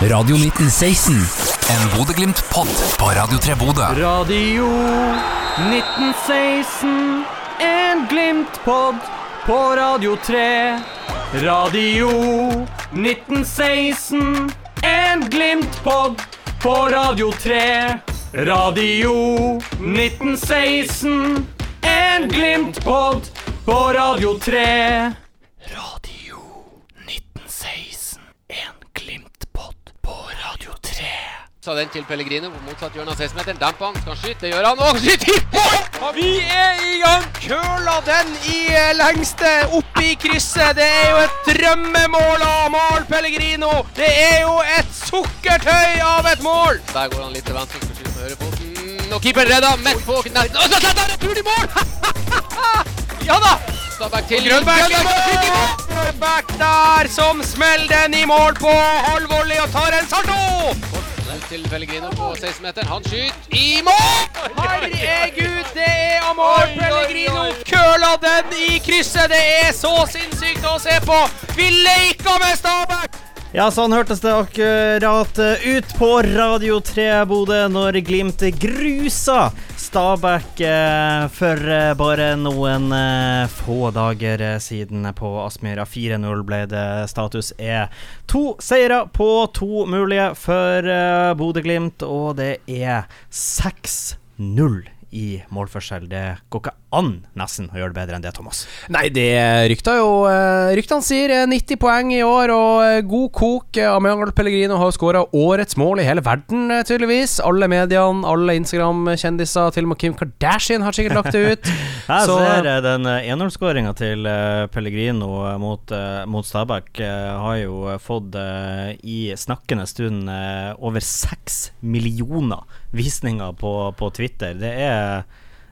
Radio 1916. En Bodø-Glimt-pod på Radio 3 Bodø. Radio 1916, en Glimt-pod på Radio 3. Radio 1916, en Glimt-pod på Radio 3. Radio 1916, en Glimt-pod på Radio 3. Radio 1916, en Glimt-pod på Radio 3. Så den til Pellegrino på motsatt hjørne av 16-meteren. Damper han, skal skyte? Det gjør han. Og skyter i mål! Vi er i gang! Køla den i eh, lengste oppe i krysset. Det er jo et drømmemål av Mal Pellegrino. Det er jo et sukkertøy av et mål. Der går han litt til venstre, skal skyte med høyrefoten. Og keeperen redder midt på Nei, og så setter han returen i mål! ja da! Stabæk til Grønbæk der som smeller den i mål på halvvolley og tar en salto! Til Pellegrino på 16-meteren. Han skyter i mål! Herregud, det er Amor! Pellegrino køla den i krysset. Det er så sinnssykt å se på. Vi leker med Stabæk! Ja, sånn hørtes det akkurat ut på Radio 3 Bodø når Glimt grusa Stabæk eh, for eh, bare noen eh, få dager eh, siden på Aspmyra. 4-0 ble det status E. To seire på to mulige for eh, Bodø-Glimt, og det er 6-0 i målforskjell. Det går ikke an nesten å gjøre det bedre enn det, Thomas. Nei, det rykta jo eh, Ryktene sier eh, 90 poeng i år, og eh, god kok. Amiangal Pellegrino har skåra årets mål i hele verden, eh, tydeligvis. Alle mediene, alle Instagram-kjendiser, til og med Kim Kardashian har sikkert lagt det ut. Jeg Så- ser eh, den 1-0-skåringa til eh, Pellegrino eh, mot, eh, mot Stabæk eh, har jo eh, fått eh, i snakkende stund eh, over seks millioner visninger på, på Twitter. Det er,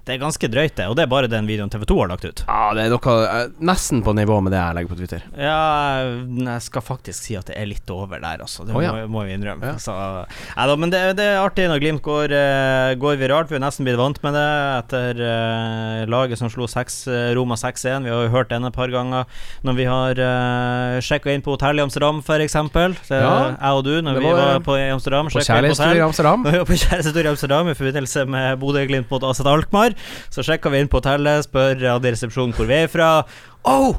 det er ganske drøyt, det. Og det er bare den videoen TV2 har lagt ut. Ja, det er noe eh, nesten på nivå med det jeg legger på Twitter. Ja, jeg skal faktisk si at det er litt over der, altså. Det Å, ja. må, må vi innrømme. Ja. Så, nei da, men det, det er artig når Glimt går, eh, går viralt. Vi har nesten blitt vant med det etter eh, laget som slo seks, eh, Roma 6-1. Vi har jo hørt den et par ganger når vi har uh, sjekka inn på hotell i Amsterdam, f.eks. Ja, Jeg og du, når det vi var- var på i Amsterdam. På sjekket inn kjærlighetstur i hotell. Amsterdam. Når vi var på kjærestetur i Amsterdam i forbindelse med Bodø-Glimt mot Aset Alkmaar, så sjekka vi inn på hotellet, spør hadde resepsjonen hvor vi er fra. Oh!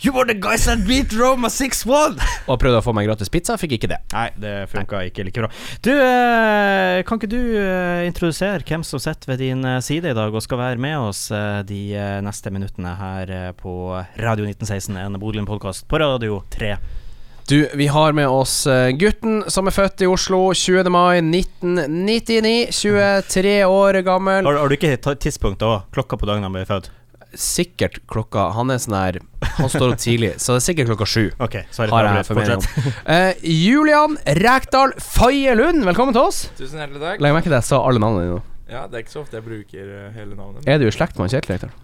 You were the guys that beat Roma 6-1! Og prøvde å få meg gratis pizza, fikk ikke det. Nei, det funka ikke like bra. Du, eh, kan ikke du eh, introdusere hvem som sitter ved din eh, side i dag og skal være med oss de neste minuttene her på Radio 1916, en Bodø-podkast på Radio 3. Du, vi har med oss eh, gutten som er født i Oslo 20. mai 1999. 23 år gammel. Har, har du ikke tidspunkt òg? Klokka på dagen han ble født? Sikkert klokka Han er sånn her Han står opp tidlig, så det er sikkert klokka sju. Ok, sorry. Har jeg formening om. Eh, Julian Rekdal Faye Lund, velkommen til oss. Tusen hjertelig takk. Legg merke til at jeg sa alle navnene dine nå. Ja, Det er ikke så ofte jeg bruker eh, hele navnet. Er du i slekt med Kjetil Rekdal?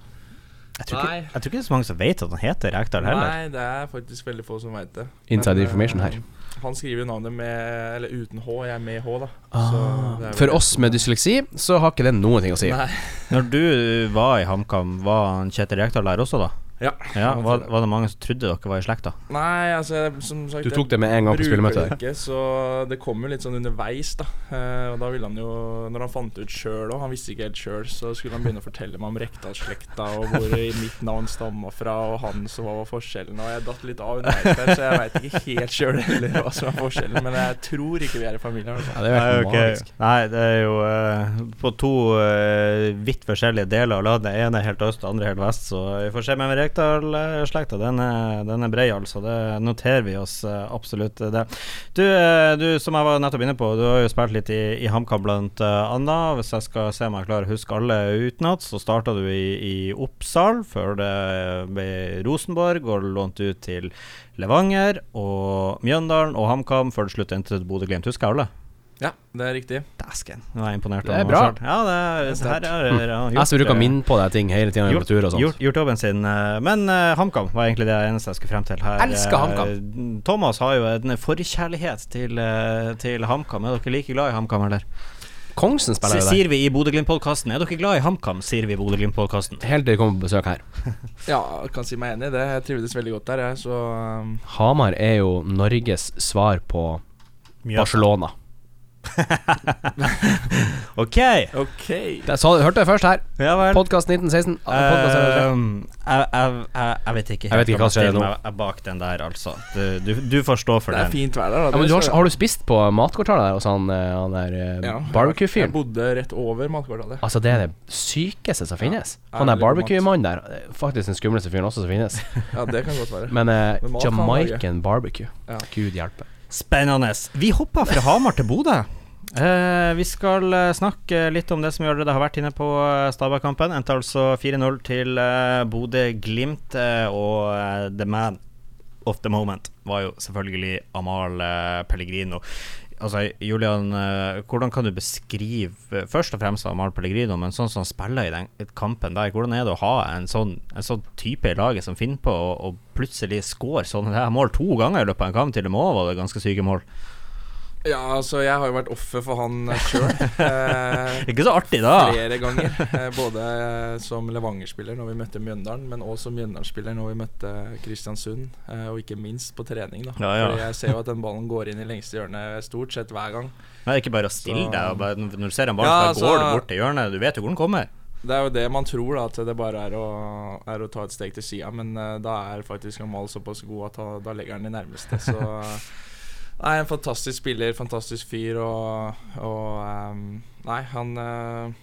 Jeg tror, ikke, jeg tror ikke det er så mange som vet at han heter Rekdal heller. Nei, det er faktisk veldig få som veit det. Inside Men, eh, information her. Han skriver jo navnet med Eller uten H. Jeg er med H, da. Ah, For oss med dysleksi, så har ikke det noen ting å si. Nei. Når du var i HamKam, var han Kjetil Rekdal der også, da? Ja. Ja, var, var det mange som trodde dere var i slekta? Nei, altså jeg- som sagt Du tok det med en gang på spillemøtet det. Ikke, så det kom jo litt sånn underveis, da. Eh, og da ville han jo Når han fant ut sjøl òg, han visste ikke helt sjøl, så skulle han begynne å fortelle meg om Rekdal-slekta og hvor i mitt navn stamma fra, og han som hva var forskjellen. Og jeg datt litt av underveis der, så jeg veit ikke helt sjøl heller hva som er forskjellen. Men jeg tror ikke vi er i familie. Altså. Ja, det er jo okay. Nei, det er jo eh, på to eh, vidt forskjellige deler av landet. Den ene er helt øst, den andre helt vest. Så vi får se. Men Rekdal-slekta, den, den er brei, altså. Det noterer vi oss eh, absolutt det. Du, eh, du, som jeg var nettopp inne på, du har jo spilt litt i, i HamKam blant annet. Hvis jeg skal se om jeg klarer å huske alle utenat, så starta du i, i Oppsal, før det ble Rosenborg, og lånt ut til Levanger og Mjøndalen og HamKam, før det slutt endte til Bodø-Glimt. Husker jeg alle? Ja, det er riktig. Dæsken. Nå er jeg imponert. Det er bra. Ja, det er, Det er her er, ja, gjort, Jeg som bruker å eh, minne på deg ting hele tida sånt. Gjort, gjort jobben sin. eh, Men uh, HamKam var egentlig det eneste jeg skulle frem til her. Elsker HamKam. Eh, Thomas har jo en forkjærlighet til, eh, til HamKam. Er dere like glad i HamKam, eller? Kongsen spiller jo der. Sier vi i Bodø-Glimt-podkasten. Er dere glad i HamKam, sier vi i Bodø-Glimt-podkasten. Helt til de kommer på besøk her. Ja, kan si meg enig i det. Jeg trivdes veldig godt der, jeg, så um, Hamar er jo Norges svar på Mjøsa. Barcelona. OK! OK. Det så, hørte det først her. Ja. Podkast 1916. Podcast 1903. Um, jeg, jeg, jeg, jeg vet ikke Jeg vet ikke hva som skjer nå. jeg nå. bak den der, altså. Du, du, du får stå for Det er den. fint vær der, da. Ja, men Det du har, har du spist på matkvartalet der hos han, eh, han der eh, Ja, Jeg barbecue-fyren? bodde rett over matkvartalet. Altså, det er det sykeste som finnes. Ja, Han der barbecue-mannen der, eh, faktisk den skumleste fyren også som finnes. Ja, det kan godt være. Men uh, Men. Jamaican barbecue. Ja. Gud hjelpe. Spennende. Vi hopper fra Hamar til Bodø. Eh, vi skal eh, snakke litt om det som vi allerede har vært inne på uh, Stabæk-kampen. Endte altså 4-0 til uh, Bodø-Glimt, eh, og eh, the man of the moment var jo selvfølgelig Amal eh, Pellegrino. Altså, Julian, eh, hvordan kan du beskrive først og fremst Amal Pellegrino, men sånn som han spiller i den kampen der, hvordan er det å ha en sånn, en sånn type i laget som finner på å, plutselig score sånne mål to ganger i løpet av en kamp? Til og med òg var det ganske syke mål. Ja, altså, jeg har jo vært offer for han sjøl. Eh, Ikke så artig, da. flere ganger. Eh, både eh, som Levanger-spiller når vi møtte Mjøndalen, men også som Mjøndalen-spiller når vi møtte Kristiansund. Eh, og ikke minst på trening, da. Ja, ja. For jeg ser jo at den ballen går inn i lengste hjørne stort sett hver gang. Det er ikke bare å stille deg. Bare, når du ser en ball, Ja, så går altså- du bort til hjørnet. Du vet jo hvor den kommer. Det er jo det man tror, da, at det bare er å, er å ta et steg til sida. Men eh, da er faktisk Amal såpass god at da, da legger han de nærmeste. Så Nei, en fantastisk spiller, fantastisk fyr, og, og um, Nei, han uh,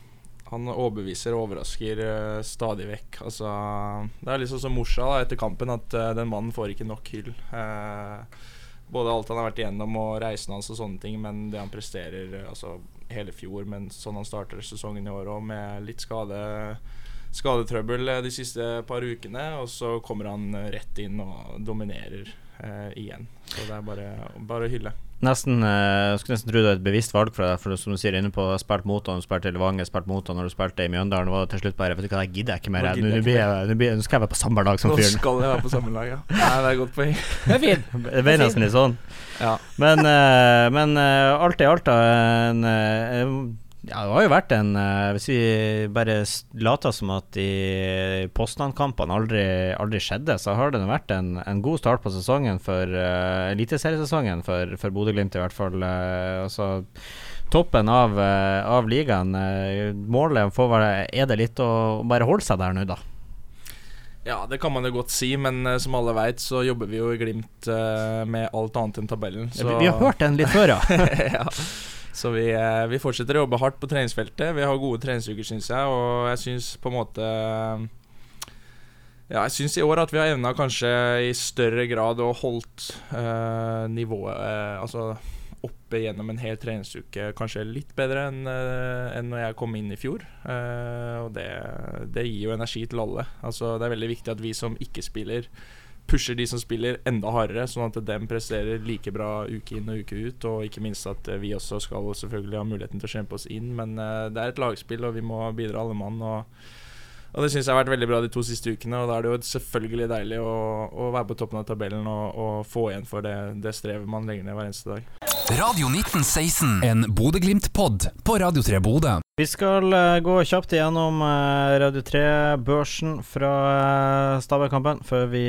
han overbeviser og overrasker uh, stadig vekk. Altså, det er liksom som Morsa da, etter kampen, at uh, den mannen får ikke nok hyll. Både alt han har vært igjennom og reisen hans og sånne ting, men det han presterer altså, hele fjor, men sånn han starter sesongen i år òg, med litt skade skadetrøbbel de siste par ukene, og så kommer han rett inn og dominerer igjen. Så det er bare, bare å hylle. Nesten, jeg skulle nesten tro det er et bevisst valg for deg, for som du sier inne på spilt mot han, spilte i Levanger, spilt mot han når du spilte i Mjøndalen. Var det til slutt bare Vet du hva, jeg gidder ikke mer. Nå Nå blir jeg- nå blir nå skal jeg være på samme lag som fyren. Nå skal jeg være på samme lag, ja. Nei, det er et godt poeng. Det er fint. Det ble nesten litt sånn. Ja. Men, eh, men eh, alt i alt, da en, eh, ja, det har jo vært en eh, Hvis vi bare later som at de Poznan-kampene aldri, aldri skjedde, så har det vært en, en god start på sesongen for uh, eliteseriesesongen for, for Bodø-Glimt, i hvert fall. Uh, altså Toppen av, uh, av ligaen. målet får være Er det litt å bare holde seg der nå, da? Ja, det kan man jo godt si, men uh, som alle veit, så jobber vi jo i Glimt uh, med alt annet enn tabellen. Så, Vi, vi har hørt den litt før, ja. ja. Så vi, eh, vi fortsetter å jobbe hardt på treningsfeltet. Vi har gode treningsuker, syns jeg, og jeg syns på en måte Ja, jeg syns i år at vi har evna kanskje i større grad å holdt eh, nivået eh, Altså oppe gjennom en hel treningsuke kanskje litt bedre enn eh, enn når jeg kom inn i fjor. Eh, og det, det gir jo energi til alle. Altså Det er veldig viktig at vi som ikke spiller, pusher de som spiller enda hardere, sånn at dem presterer like bra uke inn og uke ut. Og ikke minst at eh, vi også skal selvfølgelig ha muligheten til å kjempe oss inn. Men eh, det er et lagspill, og vi må bidra alle mann. Og, og det syns jeg har vært veldig bra de to siste ukene. Og da er det jo selvfølgelig deilig å, å være på toppen av tabellen og, og få igjen for det, det strevet man legger ned hver eneste dag. Radio 1916, en Bodø-Glimt-pod på Radio 3 Bodø. Vi skal eh, gå kjapt igjennom eh, Radio 3-børsen fra uh, Stabæk-kampen før vi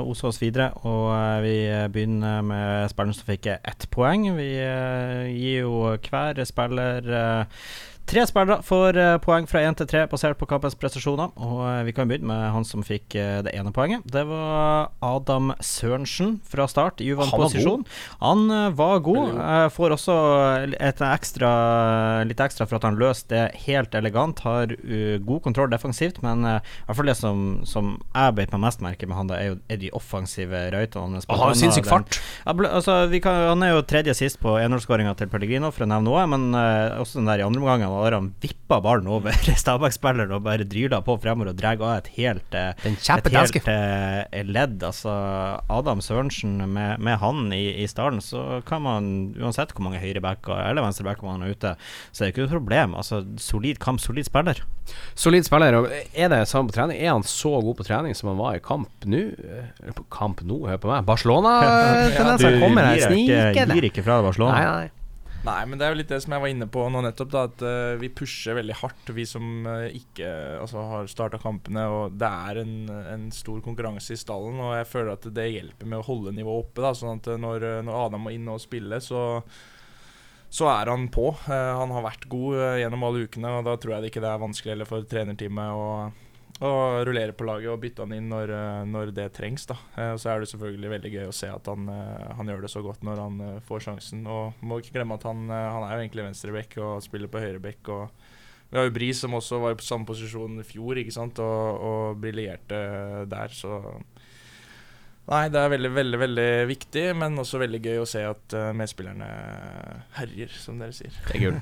oser oss videre. Og eh, vi eh, begynner med spilleren som fikk ett poeng. Vi eh, gir jo hver spiller eh, Tre spillere får eh, poeng fra én til tre basert på kampens prestasjoner. Og eh, Vi kan begynne med han som fikk eh, det ene poenget. Det var Adam Sørensen fra start i uvant Han. Han var god. Får også et ekstra, litt ekstra for at han løste det helt elegant. Har god kontroll defensivt, men i hvert fall det som, som jeg beit meg mest merke med han, da, er jo er de offensive røytene. Han har jo sinnssyk fart. Altså, vi kan, han er jo tredje sist på 1-0-skåringa til Pellegrino, for å nevne noe. Men også den der i andre omgangen han vippa ballen over Stabæk-spilleren og bare dryla på fremover og drar av et helt, eh, et helt eh, ledd. Altså, Adam Sørensen med, med han i, i stallen, så kan man, uansett hvor mange høyrebacker eller venstrebacker man har ute, så er det ikke noe problem. Altså, solid kamp, solid spiller. Solid spiller. og Er det samme på trening? Er han så god på trening som han var i kamp nå? Kamp nå, hør på meg. Barcelona-tendenser Du kommer her snikende. gir ikke fra deg Barcelona. Nei, nei. Nei, men det er jo litt det som jeg var inne på nå nettopp, da, at uh, vi pusher veldig hardt, vi som uh, ikke altså, har starta kampene. Og det er en, en stor konkurranse i stallen, og jeg føler at det hjelper med å holde nivået oppe. Da, sånn at eh, når, når Adam må inn og spille, så så er han på. Uh, han har vært god gjennom alle ukene, og da tror jeg det ikke det er vanskelig heller for trenerteamet å, å rullere på laget og bytte han inn når, eh, når det trengs. da. Eh, så er det selvfølgelig veldig gøy å se at han, eh, han gjør det så godt når han får sjansen. Og må ikke glemme at han, han er jo egentlig venstreback og spiller på høyreback. og vi har jo Bris som også var på samme posisjon i fjor ikke sant? og, og briljerte der, så Nei, det er veldig, veldig veldig viktig, men også veldig gøy å se at uh, medspillerne herjer, som dere sier. Det er gul.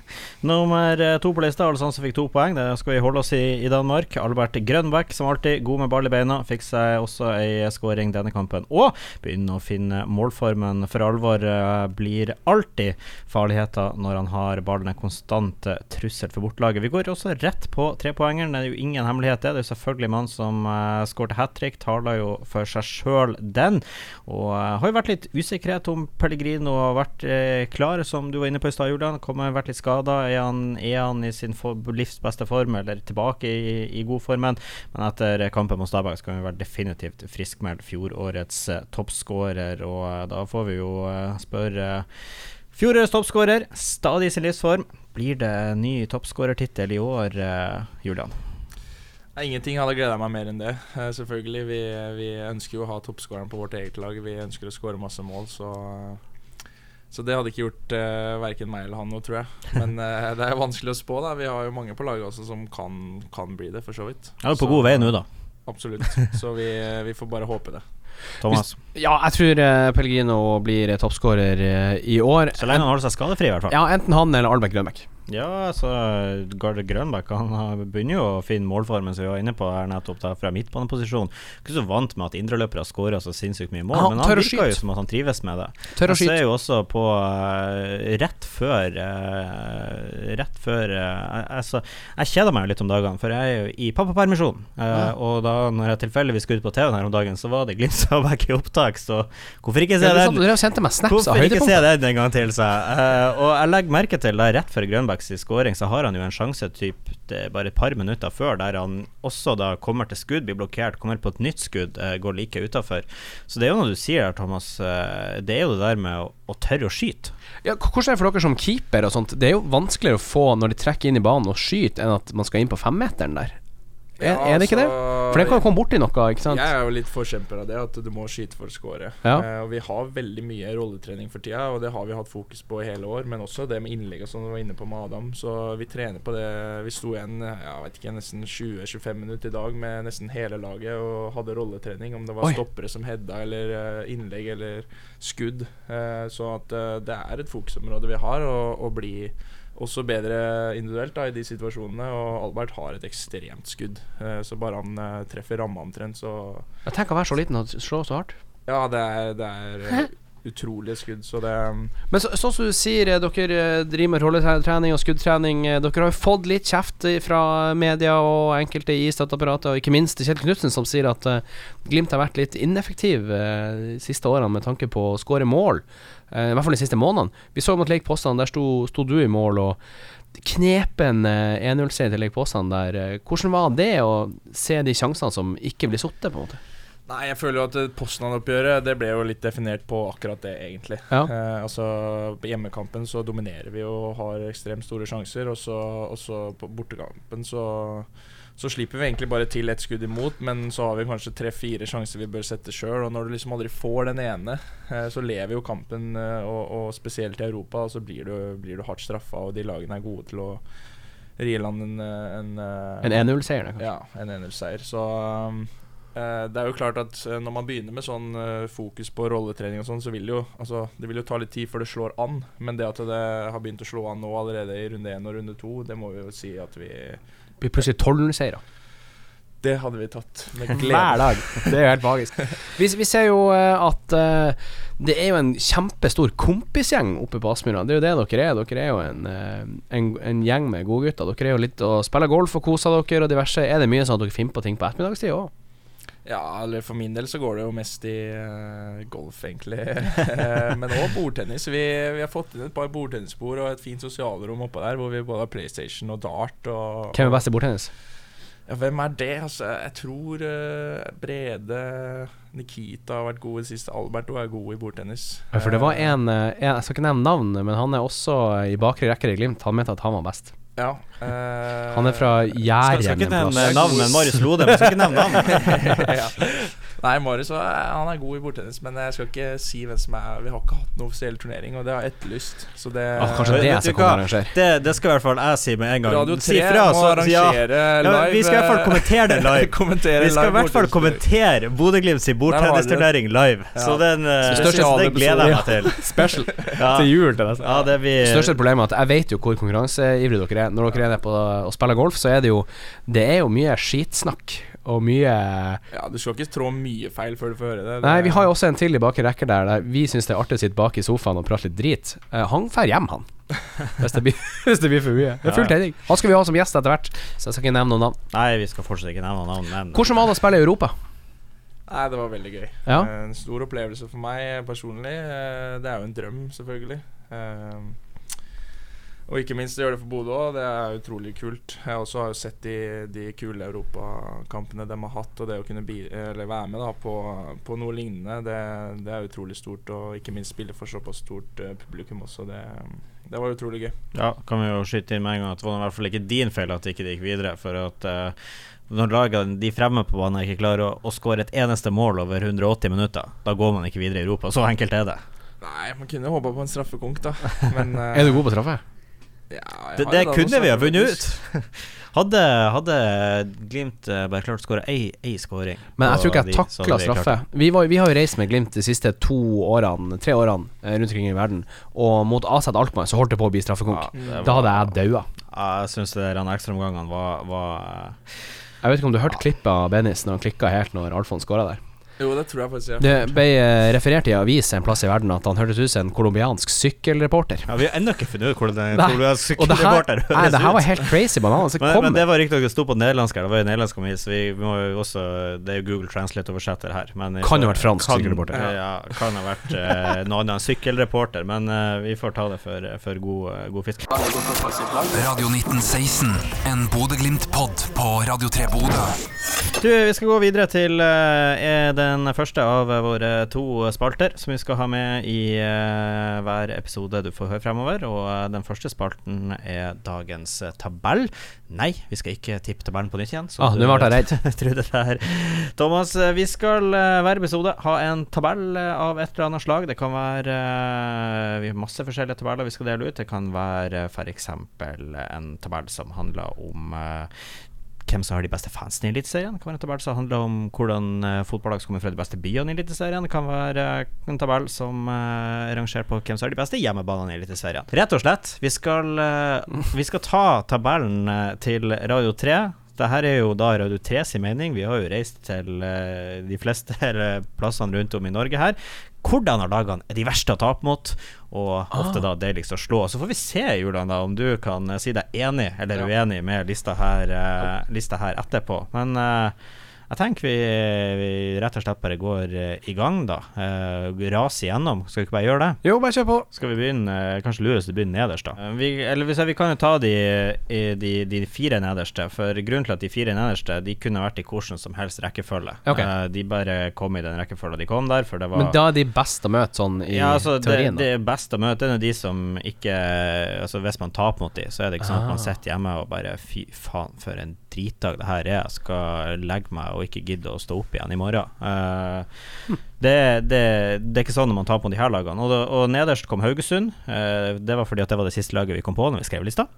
Nummer eh, to på lista, altså sammen som fikk to poeng. Det skal vi holde oss i i Danmark. Albert Grønbæk, som alltid god med ball i beina, fikk seg også ei skåring denne kampen. Og begynner å finne målformen for alvor. eh, Blir alltid farligheter når han har ballen. En konstant trussel for bortelaget. Vi går også rett på trepoengeren. Det er jo ingen hemmelighet, det. Det er jo selvfølgelig mann som uh, skårte hat trick. Taler jo for seg sjøl, den. Og eh, har jo vært litt usikkerhet om Pellegrino har vært uh, klar, som du var inne på i stad, Julian. Kommer vært litt skada. Er, er han i sin for, livs beste form, eller tilbake i, i god formen? Men etter kampen mot Stabæk skal han være definitivt friskmeldt fjorårets uh, toppskårer, og eh, da får vi jo eh, spørre Fjorårets toppskårer, stadig i sin livsform. Blir det ny toppskårertittel i år, eh, Julian? Nei, Ingenting hadde gleda meg mer enn det. Eh, selvfølgelig, vi, vi ønsker jo å ha toppskåreren på vårt eget lag. Vi ønsker å skåre masse mål, så så det hadde ikke gjort uh, verken meg eller han noe, tror jeg. Men uh, det er vanskelig å spå. da Vi har jo mange på laget også som kan, kan bli det, for så vidt. Ja, du er på Så- god vei nå, da. Absolutt. Så vi, vi får bare håpe det. Thomas. Ja, jeg tror uh, Pellegrino blir eh, toppskårer uh, i år. Så lenge han holder seg skadefri, i hvert fall. Ja, enten han eller Albert Grønbæk. Ja, altså Garde Grønbæk Han begynner jo å finne målformen som vi var inne på her nettopp da fra midtbaneposisjon. Ikke så vant med at indreløpere skårer så sinnssykt mye mål, Han men han virker jo som at han trives med det. Tør å Jeg ser skyte. jo også på uh, rett før uh, Rett før uh, Altså, jeg kjeder meg jo litt om dagene, for jeg er jo i pappapermisjon. Ja. Og da når jeg tilfeldigvis skulle ut på TV-en her om dagen, så var det Glimt Stabæk i opptak, så hvorfor ikke se Ja, du, den? av Hvorfor ikke se den en gang til, sa jeg. Og jeg legger merke til det rett før Grønbæks skåring, så har han jo en sjanse typ, bare et par minutter før, der han også da kommer til skudd, blir blokkert, kommer på et nytt skudd, eh, går like utafor. Så det er jo noe du sier der, Thomas. eh, det er jo det der med å, å tørre å skyte. Ja, hvordan er det for dere som keeper og sånt? Det er jo vanskeligere å få når de trekker inn i banen og skyter, enn at man skal inn på femmeteren der. Er, Ja, er det ikke det? altså, For det kan jo komme borti noe, ikke sant? Jeg er jo litt forkjemper av det, at du må skyte for å score. Ja. Eh, og vi har veldig mye rolletrening for tida, og det har vi hatt fokus på i hele år. Men også det med innlegg og sånn du var inne på med Adam. Så vi trener på det. Vi sto igjen jeg vet ikke, nesten 20-25 minutter i dag med nesten hele laget og hadde rolletrening. Om det var Oi. stoppere som hedda, eller eh, innlegg eller skudd. Eh, så at eh, det er et fokusområde vi har, å, å bli også bedre individuelt da, i de situasjonene. Og Albert har et ekstremt skudd. Eh, så bare han eh, treffer ramma omtrent, så Tenk å være så liten og slå så hardt. Ja, det er, det er utrolige skudd, så det Men så, sånn som du sier, eh, dere eh, driver med rolletrening og skuddtrening. eh, Dere har jo fått litt kjeft fra media og enkelte i støtteapparatet, og ikke minst Kjell Knutsen, som sier at Glimt har vært litt ineffektiv de siste årene med tanke på å skåre mål. I hvert fall de siste månedene. Vi så mot Lake Postan, der sto, sto du i mål, og knepen eh, 1-0-seier til Lake Postan der. Hvordan var det å se de sjansene som ikke blir sittet, på en måte? Nei, jeg føler jo at eh, Poznan-oppgjøret Det ble jo litt definert på akkurat det, egentlig. Ja. Eh, altså På hjemmekampen så dominerer vi og har ekstremt store sjanser, og så, og så på bortekampen så så slipper vi egentlig bare til ett skudd imot, men så har vi kanskje tre-fire sjanser vi bør sette sjøl. Og når du liksom aldri får den ene, eh, så lever jo kampen, eh, og, og spesielt i Europa, og så blir du, blir du hardt straffa, og de lagene er gode til å ri i land en, en, eh, En 1-0-seier, kanskje? ja, en 1-0-seier. Så um, det er jo klart at eh, når man begynner med sånn eh, fokus på rolletrening og sånn, så vil det jo altså, Det vil jo ta litt tid før det slår an. Men det at det har begynt å slå an nå allerede i runde én og runde to, det må vi jo si at vi Blir plutselig 12-0-seiere. Det hadde vi tatt med glede. Hver dag. Det er jo helt magisk. Vi, vi ser jo eh, at uh, det er jo en kjempestor kompisgjeng oppe på Aspmyra. Det er jo det dere er. Dere er jo en, eh, en, en gjeng med godgutter. Dere er jo litt og spiller golf og koser dere og diverse. Er det mye sånn at dere finner på ting på ettermiddagstid òg? Ja, eller for min del så går det jo mest i uh, golf, egentlig. Eh, Men òg bordtennis. Vi, vi har fått inn et par bordtennisbord og et fint sosialrom oppå der, hvor vi både har PlayStation og dart. Og, Hvem er best i bordtennis? Ja, hvem er det? Altså, jeg tror uh, Brede Nikita har vært god i det siste. Alberto er god i bordtennis. Ja, For det var en, en Jeg skal ikke nevne navn, men han er også i bakre rekker i Glimt. Han mente at han var best. Ja, eh, Han er fra Skal, Jæren skal ikke nevne navnet Marius Lode. Men skal ikke nevne navnet. ja. Nei, Marius han er god i bordtennis, men jeg skal ikke si hvem som er Vi har ikke hatt noen offisiell turnering, og det har jeg etterlyst. Så det Ah, kanskje det er jeg skal komme og arrangere. Det, det skal i hvert fall jeg si med en gang. Radio 3 si fra, må så, arrangere ja, live Ja, Vi skal i hvert fall kommentere det live. kommentere Vi skal i hvert fall kommentere Bodø-Glimts bordtennisturnering live. Ja. Så den eh, største det gleder jeg meg til. Special Ja, til jul til neste. ja det blir Største problemet er at jeg vet jo hvor konkurranseivrige dere er. Når dere er nede på å spille golf, så er det jo Det er jo mye skitsnakk og mye Ja, Du skal ikke trå mye feil før du får høre det. det Nei, vi har jo også en til i bakre rekker der, der vi syns det er artig å sitte bak i sofaen og prate litt drit. Uh, han drar hjem, han. Hvis det, blir, hvis det blir for mye. Det er full tenning. Han skal vi ha som gjest etter hvert, så jeg skal ikke nevne noen navn. Nei, vi skal fortsatt ikke nevne noen navn, men Hvordan var det å spille i Europa? Nei, det var veldig gøy. Ja. Eh, En stor opplevelse for meg personlig. Eh, Det er jo en drøm, selvfølgelig. Og ikke minst det gjør det for Bodø òg. Det er utrolig kult. Jeg også har jo sett de, de kule europakampene de har hatt, og det å kunne bi eller være med da på, på noe lignende, det, det er utrolig stort. Og ikke minst spille for såpass stort uh, publikum også. Det, det var utrolig gøy. Ja, kan vi jo skyte inn med en gang at det var i hvert fall ikke din feil at det ikke gikk videre. For at uh, når lagene de fremme på banen ikke klarer å, å skåre et eneste mål over 180 minutter, da går man ikke videre i Europa. Så enkelt er det. Nei, man kunne håpa på en straffekonk, da. Men uh, Er du god på straffe? Ja, Det, det da kunne vi ha vunnet ut. Hadde, hadde Glimt eh, bare klart å skåre ei, skåring Men jeg tror ikke jeg takla straffe. Vi, var, vi har jo reist med Glimt de siste to årene, tre årene eh, rundt omkring i verden, og mot AZ Alkmaar så holdt det på å bli straffekonk. Ja, Da hadde jeg daua. Ja, jeg syns ekstraomgangene var, var eh, Jeg vet ikke om du hørte klippet av Benis når han klikka helt når Alfons skåra der. Jo, det tror jeg faktisk. Ja. Det ble eh, referert i avis en plass i verden at han hørtes ut som en colombiansk sykkelreporter. Ja, Vi har ennå ikke funnet ut hvordan en colombiansk sykkelreporter høres sykkelreporter nei, det her var helt crazy banan. Så Men, men det var riktig det sto på nederlandsk her. Det var jo nederlandsk avis. Vi, vi må jo også Det er jo Google Translate-oversetter her. Men Kan jo ha vært fransk kan, sykkelreporter. Ja, kan ha vært eh, noe annet enn sykkelreporter. Men eh, vi får ta det for, for god, eh, god fisk. Radio 1916, en Bodø-Glimt-pod på Radio 3 Bodø. Du, vi skal gå videre til uh, den første av våre to spalter som vi skal ha med i uh, hver episode du får høre fremover. Og uh, den første spalten er dagens tabell. Nei, vi skal ikke tippe tabellen på nytt igjen. så Ah, du- ble redd. det her. Thomas, vi skal hver episode ha en tabell av et eller annet slag. Det kan være Vi har masse forskjellige tabeller vi skal dele ut. Det kan være f.eks. en tabell som handler om hvem som har de beste fansene i Eliteserien. Kan være en tabell som handler om hvordan uh, fotballag kommer fra de beste byene i Eliteserien. Kan være eh, en tabell som uh, rangerer på hvem som har de beste hjemmebanene i Eliteserien. Rett og slett, vi skal, uh, vi skal ta tabellen eh, til Radio 3. Dette er jo da Radio 3 sin mening. Vi har jo reist til eh, de fleste plassene rundt om i Norge her. Hvordan av lagene er de verste å tape mot, og ofte da deiligst å slå. Så får vi se, Julian, da om du kan eh, si deg enig eller Ja. uenig med lista her, uh, lista her etterpå. Men eh, jeg tenker vi, vi rett og slett bare går eh, i gang, da. Uh, raser igjennom. Skal vi ikke bare gjøre det? Jo, bare kjør på. Skal vi begynne eh, Kanskje lurest å begynne nederst, da. Eh, Vi, eller hvis jeg, vi kan jo ta de, de, de fire nederste. For grunnen til at de fire nederste De kunne vært i hvordan som helst rekkefølge. Okay. Uh, de bare kom i den rekkefølgen de kom der, for det var Men da er de best å møte sånn i ja, altså, teorien, det da. er best å møte er de som ikke Altså Hvis man taper mot de, så er det ikke sånn at man Ah. sitter hjemme og bare Fy faen, for en dritdag det her er. Jeg skal legge meg og ikke gidde å stå opp igjen i morgen. Uh, det, det, det er ikke sånn når man tar på de her lagene. Og, og nederst kom Haugesund. Uh, det var fordi at det var det siste laget vi kom på når vi skrev lista.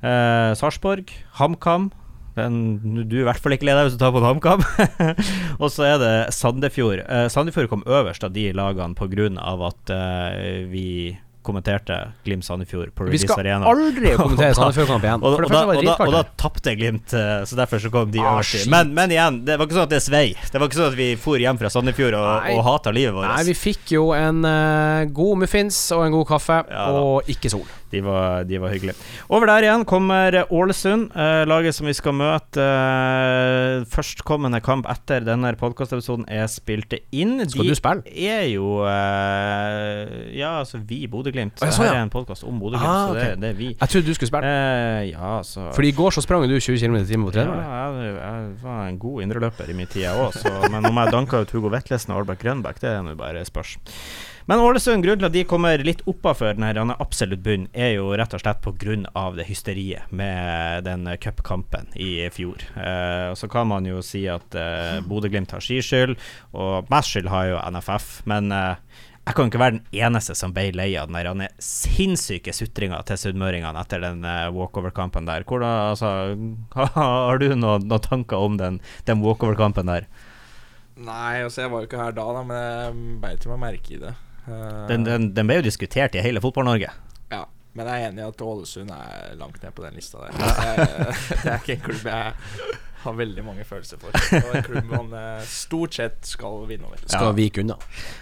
Uh, Sarpsborg, HamKam. Den, du er i hvert fall ikke leder hvis du tar på en HamKam. og så er det Sandefjord. Eh, Sandefjord kom øverst av de lagene pga. at eh, vi kommenterte Glimt Sandefjord på Vi skal Arena. aldri kommentere Sandefjord-kamp igjen. Og, og, da, og, da, og da tapte Glimt, eh, så derfor så kom de Ah, øverst. Men, men igjen, det var ikke sånn at det svei. Det var ikke sånn at vi for hjem fra Sandefjord og, Nei. og hata livet vårt. Nei, vi fikk jo en uh, god muffins og en god kaffe, Ja og ikke sol. De var, de var hyggelige. Over der igjen kommer Ålesund, eh, laget som vi skal møte. Eh, førstkommende kamp etter denne podkastepisoden er spilt inn. Skal du spille? er jo eh, Ja, altså vi i Bodø-Glimt. Ja, Så sånn, her er en podkast om Bodø-Glimt, Ah, så det, det er vi. Jeg trodde du skulle spille. Eh, ja, så Fordi i går så sprang du 20 km i timen på ja, jeg, jeg var en god indreløper i min tid, jeg òg. Men om jeg danka ut Hugo Vetlesen og Albert Grønbæk, det er nå bare spørs. Men Ålesund, grunnen til at de kommer litt oppafor denne absolutt bunn, er jo rett og slett pga. det hysteriet med den cupkampen i fjor. Eh, og så kan man jo si at eh, Bodø-Glimt har skiskyld, og mest skyld har jo NFF. Men eh, jeg kan ikke være den eneste som ble lei av den der sinnssyke sutringa til sunnmøringene etter den eh, walkover-kampen der. Hvordan, altså, har du noen, noen tanker om den, den walkover-kampen der? Nei, altså jeg var jo ikke her da, da men jeg beit meg merke i det. Eh, Den, den, den ble jo diskutert i hele Fotball-Norge. Ja, men jeg er enig i at Ålesund er langt ned på den lista der. Jeg, det er ikke en klubb jeg har veldig mange følelser for. Det er en klubb man eh, stort sett skal vinne over. Skal Ja. vike unna.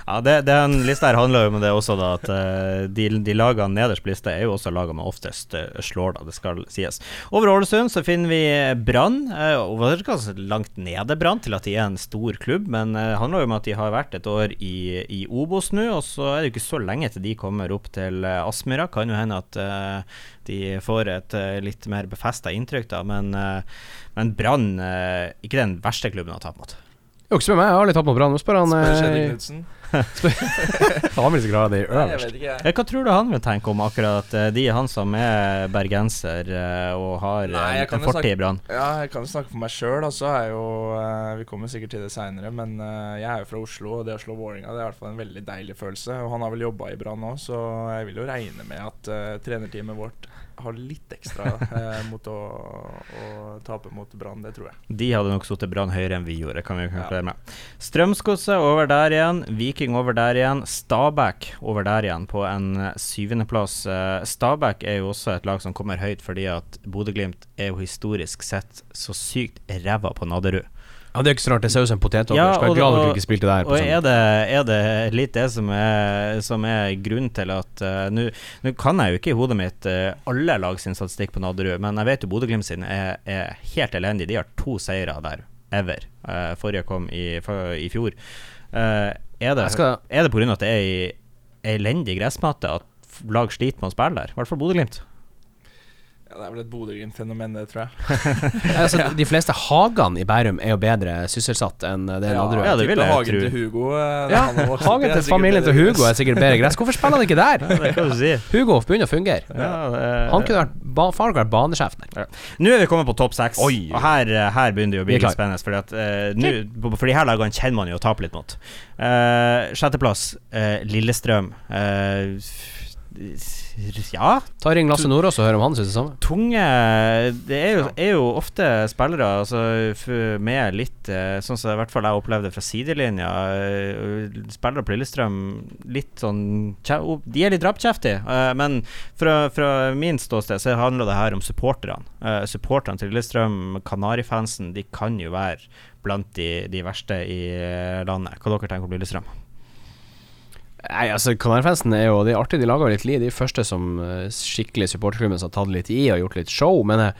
Ja, det, Den lista her handler jo om det også, da at eh, de, de lagene nederst på lista er jo også lagene man oftest eh, slår, da, det skal sies. Over Ålesund så finner vi Brann. Og det er ganske langt nede Brann til at de er en stor klubb, men det handler jo om at de har vært et år i, i Obos nå, og så er det jo ikke så lenge til de kommer opp til Aspmyra. Kan jo hende at de får et eh, litt mer befesta inntrykk, da, men, uh, men Brann uh, ikke den verste klubben å tape mot. Jo, ikke spør meg, jeg har litt tatt mot Brann. Spør han Spør Kjetil eh, Knutsen. Han vil sikkert ha det øverst. Eh, Hva tror du han vil tenke om akkurat eh, de han som er bergenser eh, og har Nei, eh, en jo fortid i Brann? Ja, jeg kan jo snakke for meg sjøl. Uh, vi kommer sikkert til det seinere, men eh, jeg er jo fra Oslo, og det å slå Vålerenga det er i hvert fall en veldig deilig følelse. Og han har vel jobba i Brann òg, så jeg vil jo regne med at uh, trenerteamet vårt har litt ekstra eh, mot å, å tape mot Brann. Det tror jeg. De hadde nok sittet Brann høyere enn vi gjorde, kan vi konkludere med. Strømsgodset over der igjen, Viking over der igjen, Stabæk over der igjen på en eh, syvendeplass. Eh, Stabæk er jo også et lag som kommer høyt fordi at Bodø-Glimt er jo historisk sett så sykt ræva på Nadderud. Ja, det er ikke så rart. Det ser ut som potet over. Ja, Skal være glad dere ikke spilte der. Og sånn. er det, er det litt det som er, som er grunnen til at uh, Nå kan jeg jo ikke i hodet mitt uh, alle lag sin statistikk på Nadderud, men jeg vet jo Bodø-Glimt sin er, er helt elendig. De har to seire der, ever. Uh, forrige kom i, for, i fjor. Uh, er, det, skal- er det pga. at det er ei elendig gressmatte at lag sliter med å spille der? I hvert fall Bodø-Glimt. Ja, det er vel et Bodø-Glimt-fenomen, det, tror jeg. altså, de fleste hagene i Bærum er jo bedre sysselsatt enn det Nadderud. ja, det vil jeg Hagen tro. til Hugo. eh, Ja, hagen til familien til Hugo er sikkert bedre gress. Hvorfor spiller han ikke der? Det kan du si. Hugo begynner å fungere. Ja, eh, Han kunne vært ba far kunne vært banesjef der. Nå er vi kommet på topp seks, og her, eh, her begynner det å bli litt spennende. Fordi at uh, nu, For de her lagene kjenner man jo å tape litt mot. Uh, sjetteplass, uh, Lillestrøm. Eh, f- ja, Ta Ring Lasse Nordås og hør om han syns det samme. tunge Det er jo, er jo ofte spillere altså, med litt eh, Sånn som i hvert fall jeg opplevde fra sidelinja. eh, Spillere på Lillestrøm litt sånn De er litt rappkjeftige, eh, men fra, fra min ståsted så handler det her om supporterne. Supporterne til Lillestrøm, Kanarifansen, de kan jo være blant de, de verste i landet. Hva dere tenker om Lillestrøm? Nei, altså Kanarifansen er jo De er artige, de lager jo litt liv. De første som uh, skikkelig supporterklubben som har tatt litt i og gjort litt show. Men eh,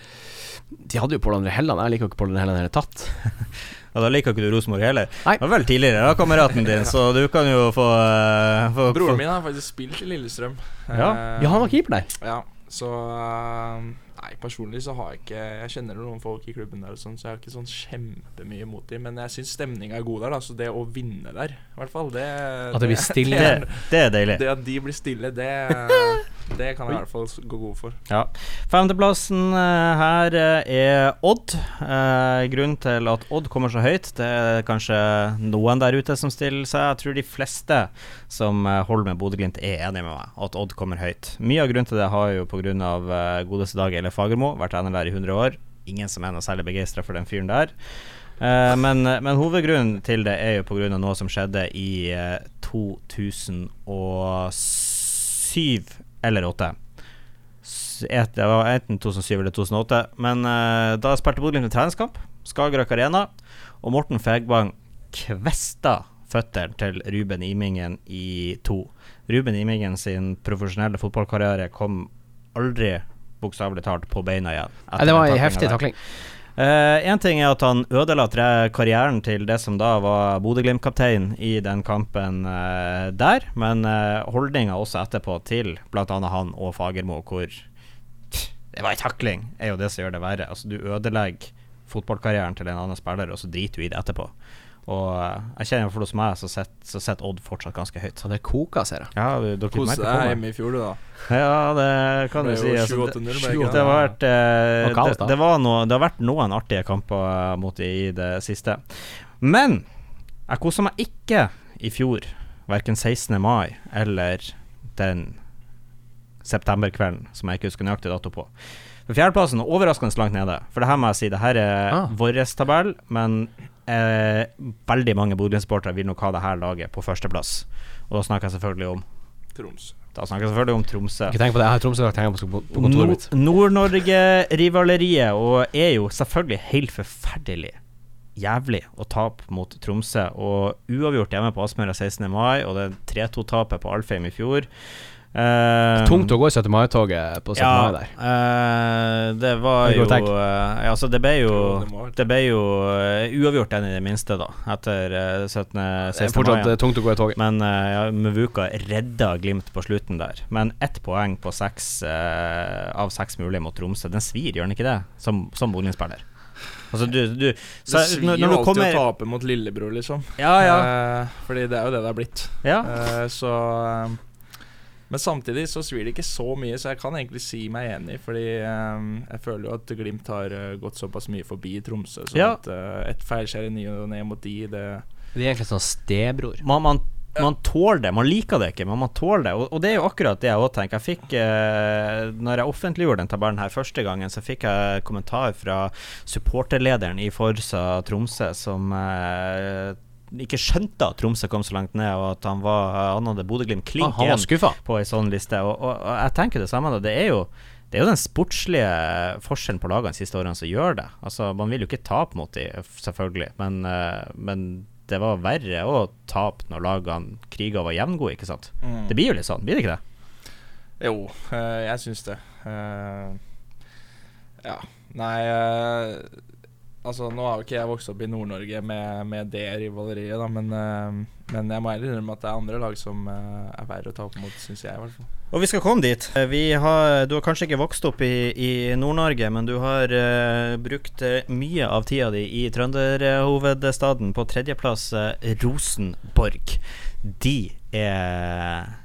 de hadde jo Pål André Helland. Jeg liker jo ikke Pål André Helland i det hele tatt. Ja, Da liker ikke du Rosenborg heller? Nei. Det var vel tidligere, da, kameraten din, så du kan jo få, uh, få Broren få- min har faktisk spilt i Lillestrøm. Ja. Eh, Ja, han var keeper der. Ja, så eh, Nei, personlig så har jeg ikke Jeg kjenner noen folk i klubben der og sånn, så jeg har ikke sånn kjempemye mot dem. Men jeg syns stemninga er god der, da. Så det å vinne der, i hvert fall, det At det blir stille. Det, Det, det er deilig. det at de blir stille, det Det kan jeg i hvert fall gå god for. Ja. Femteplassen eh, her eh, er Odd. Eh, grunnen til at Odd kommer så høyt, det er kanskje noen der ute som stiller seg. Jeg tror de fleste som holder med Bodø-Glimt, er enig med meg at Odd kommer høyt. Mye av grunnen til det har jo pga. Godeste Dag Eile Fagermo, vært der i 100 år. Ingen som er noe særlig begeistra for den fyren der. Eh, men, men hovedgrunnen til det er jo pga. noe som skjedde i eh, 2007 2007 eller 8. Et- Det var enten 2007 eller 2008. Men uh, da spilte Bodø-Glimt en treningskamp. Skagerrak Arena. Og Morten Fegbang kvesta føttene til Ruben Imingen i to. Ruben Imingen sin profesjonelle fotballkarriere kom aldri bokstavelig talt på beina igjen. det var ei heftig takling. Én ting er at han ødela karrieren til det som da var Bodø-Glimt-kaptein i den kampen eh, der, men uh, holdninga også etterpå til bl.a. han og Fagermo, hvor det var ei takling, er jo det som gjør det verre. Altså, du ødelegger fotballkarrieren til en annen spiller, og så driter du i det etterpå. Og eh, jeg kjenner for hos meg så sitter Odd fortsatt ganske høyt. Så det koker, ser jeg. Ja, dere Hvordan meg. hjemme i fjor, du, da. Ja, det kan du si. Altså, 7-8-0, det det, har vært, eh, Det var det, var noe, det har vært noen artige kamper eh, mot de i det siste. Men jeg kosa meg ikke i fjor, verken 16. mai eller den septemberkvelden som jeg ikke husker nøyaktig dato på. For Fjerdeplassen er overraskende langt nede. For det her må jeg si, det her er Ah. vår tabell, men eh, veldig mange Bodø-supportere vil nok ha det her laget på førsteplass. Og da snakker jeg selvfølgelig om Troms. Da snakker jeg selvfølgelig om Tromsø. Ikke tenk på det. Jeg har Tromsø-drakt hengende på, på kontoret mitt. Nord- Nord-Norge-rivaleriet og er jo selvfølgelig helt forferdelig jævlig å tape mot Tromsø. Og uavgjort hjemme på Aspmyra 16. mai, og det 3-2-tapet på Alfheim i fjor. Eh, Tungt å gå i 17. mai-toget på 17. mai der. Uh, det var jo uh, Altså, det ble jo det ble jo uavgjort den i det minste, da, etter eh, 17. Det er fortsatt mai. tungt å gå i toget. Men uh, ja, Muvuka redda Glimt på slutten der. Men ett poeng på seks av seks mulige mot Tromsø. Den svir, gjør den ikke det? Som, som Bodø-spiller. Altså, du, du så, Det svir når, alltid kommer å tape mot lillebror, liksom. Ja, ja. Fordi det er jo det det har blitt. ja. Eh, så Men samtidig så svir det ikke så mye, så jeg kan egentlig si meg enig. Fordi um, jeg føler jo at Glimt har uh, gått såpass mye forbi Tromsø. Så Ja. at uh, et feilskjær i ny og ne mot de, det Det er egentlig sånn stebror. Man, man, man tåler det. Man liker det ikke, men man tåler det. Og, og det er jo akkurat det jeg òg tenker. Jeg fikk uh, Når jeg offentliggjorde den tabellen her første gangen, så fikk jeg kommentar fra supporterlederen i Forsa Tromsø, som eh, ikke skjønte at Tromsø kom så langt ned, og at han, var, han hadde Bodø-Glimt klink ah, igjen på ei sånn liste. Og, og, og jeg tenker det samme. Det er jo det er jo den sportslige forskjellen på lagene de siste årene som gjør det. Altså, Man vil jo ikke tape mot dem, selvfølgelig, men, eh, men det var verre å tape når lagene kriga var jevngode, ikke sant? Det blir jo litt sånn, blir det ikke det? Jo, eh, jeg syns det. Eh, ja. Nei Altså, nå har jo ikke jeg vokst opp i Nord-Norge med, med det rivaleriet, da, men, uh, men jeg må ærlig innrømme at det er andre lag som uh, er verre å ta opp mot, syns jeg i hvert fall. Og vi skal komme dit. Eh, har, du har kanskje ikke vokst opp i, i Nord-Norge, men du har uh, brukt mye av tida di i trønderhovedstaden. På tredjeplass Rosenborg. De er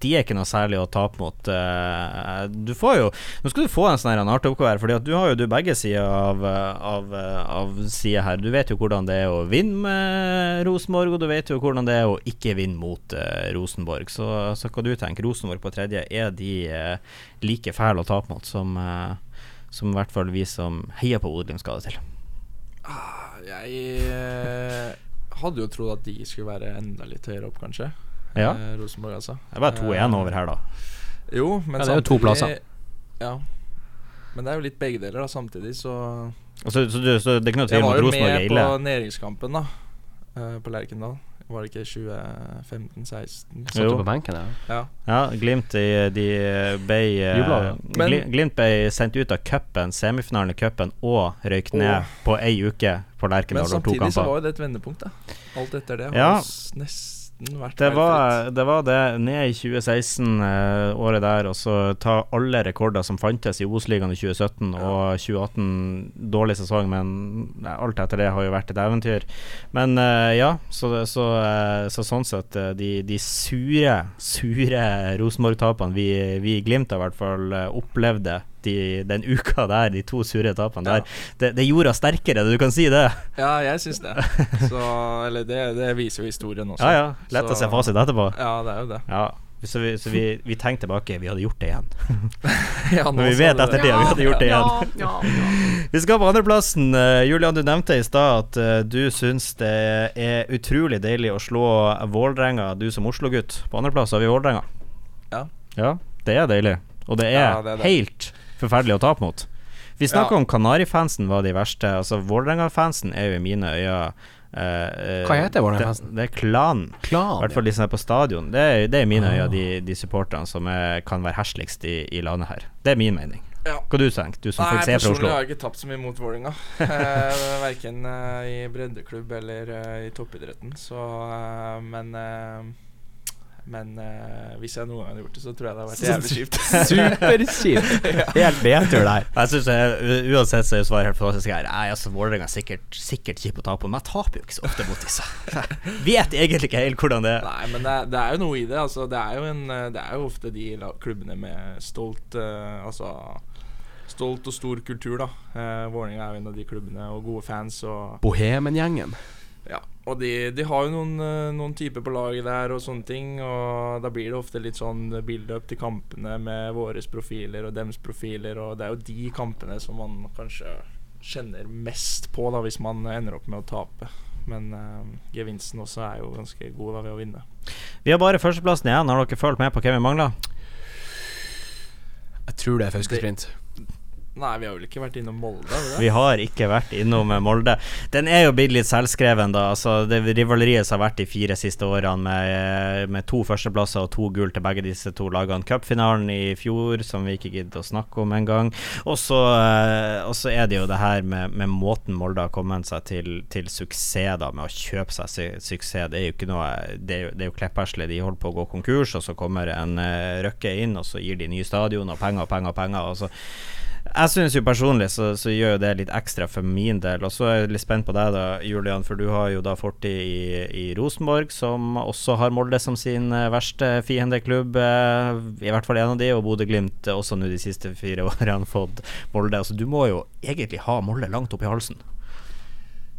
de er ikke noe særlig å tape mot. eh, du får jo Nå skal du få en sånn her artoppgave her, Fordi at du har jo du begge sider av, av, av sida her. Du vet jo hvordan det er å vinne med Rosenborg, og du vet jo hvordan det er å ikke vinne mot eh, Rosenborg. Så, så hva du tenker Rosenborg på tredje, er de eh, like fæle å tape mot som, som i hvert fall vi som heier på det til? Jeg eh, hadde jo trodd at de skulle være enda litt høyere opp, kanskje. Ja. Eh, Rosenborg, altså. Det er bare to igjen over her, da. Jo, men Ja, det er jo to plasser. Ja. Men det er jo litt begge deler, da. Samtidig så altså, Så, så, du, så det er ikke noe Jeg tvil om var at jo Rosenborg er med på næringskampen, da. eh, på Lerkendal. Var det ikke 2015-16? Satt du på benken, ja. Ja. Ja, Glimt de, de ble Jubla, ja. Glimt ble sendt ut av cupen, semifinalen i cupen, og røyk ned på ei uke på Lerkendal Men samtidig så var jo det et vendepunkt, da. Alt etter det har Ja. jo nesten vært Det var, det var det. Ned i 2016, eh, året der, og så ta alle rekorder som fantes i Obos-ligaen i 2017 og 2018. Dårlig sesong, men nei, alt etter det har jo vært et eventyr. Men eh, ja, så, så, eh, så sånn sett eh, De, de sure, sure Rosenborg-tapene vi, vi i Glimt i hvert fall eh, opplevde de, den uka der, de to sure tapene Ja. der, det, det gjorde oss sterkere, du kan si det. Ja, jeg syns det. Så Eller det, det viser jo historien også. Ja ja, lett å se fasit etterpå. Ja, det er jo det. Ja, så vi, så vi, vi tenkte tilbake, vi hadde gjort det igjen. Ja, Men vi vet etter det, vi hadde gjort det igjen. Ja, ja, Vi skal på andreplassen. Uh, Julian, du nevnte i stad at eh, du syns det er utrolig deilig å slå Vålerenga, du som Oslo-gutt. På andreplass har vi Vålerenga. Ja. Ja, det er deilig. Og det er, Ja, det er det. helt forferdelig å tape mot. Vi snakka Ja. om Kanarifansen var de verste. Altså Vålerenga-fansen er jo i mine øyne eh, eh, Hva heter Vålerenga-fansen? Det, det er klan I Klan. hvert fall de som er på stadion. Det er, det er i mine Ah. øyne de, de supporterne som er, kan være hersligst i, i landet her. Det er min mening. Ja. Hva du tenker du som Nei, faktisk er fra personlig Oslo? har jeg ikke tapt så mye mot Vålerenga. Eh, Verken eh, i breddeklubb eller eh, i toppidretten. Så eh, Men eh, Men uh, hvis jeg noen gang hadde gjort det, så tror jeg det hadde vært jævlig kjipt. Superkjipt. Helt nedtur der. Jeg synes jeg, Uansett så er svaret helt fantastisk her. Nei, altså Vålerenga er sikkert, sikkert kjip å ta på, men jeg taper jo ikke så ofte mot disse. Vet egentlig ikke helt hvordan det er. Nei, men det, det er jo noe i det. Altså, det, er jo en, eh, det er jo ofte de klubbene med stolt uh, Altså Stolt og stor kultur, da. Uh, Vålerenga er jo en av de klubbene, og gode fans. Og, Bohemengjengen. Ja. og de, de har jo noen, eh, noen typer på laget der og sånne ting. Og da blir det ofte litt sånn build-up til kampene med våre profiler og dems profiler. Og det er jo de kampene som man kanskje kjenner mest på, da hvis man ender opp med å tape. Men uh, gevinsten også er jo ganske god da ved å vinne. Vi har bare førsteplassen igjen. Har dere fulgt med på hvem vi mangler? Jeg tror det er Fauskesprint. Nei, vi har vel ikke vært innom Molde? Har vi har ikke vært innom eh, Molde. Den er jo blitt litt selvskreven, da. Altså, det rivaleriet som har vært de fire siste årene, med, eh, med to førsteplasser og to gull til begge disse to lagene. Cupfinalen i fjor, som vi ikke gidder å snakke om engang. Eh, og så er det jo det her med, med måten Molde har kommet seg til, til suksess, da, med å kjøpe seg su suksess. Det er jo ikke noe Det er jo, jo Klepphersle. De holder på å gå konkurs, og så kommer en uh, Røkke inn, og så gir de nye stadion og penger og penger og penger. Og så jeg synes jo personlig så, så gjør jo det litt ekstra for min del. Og så er jeg litt spent på deg da, Julian, for du har jo da fortid i, i Rosenborg, som også har Molde som sin eh, verste fiendeklubb. Eh, I hvert fall en av de, og Bodø-Glimt også nå de siste fire årene fått Molde. Altså du må jo egentlig ha Molde langt opp i halsen.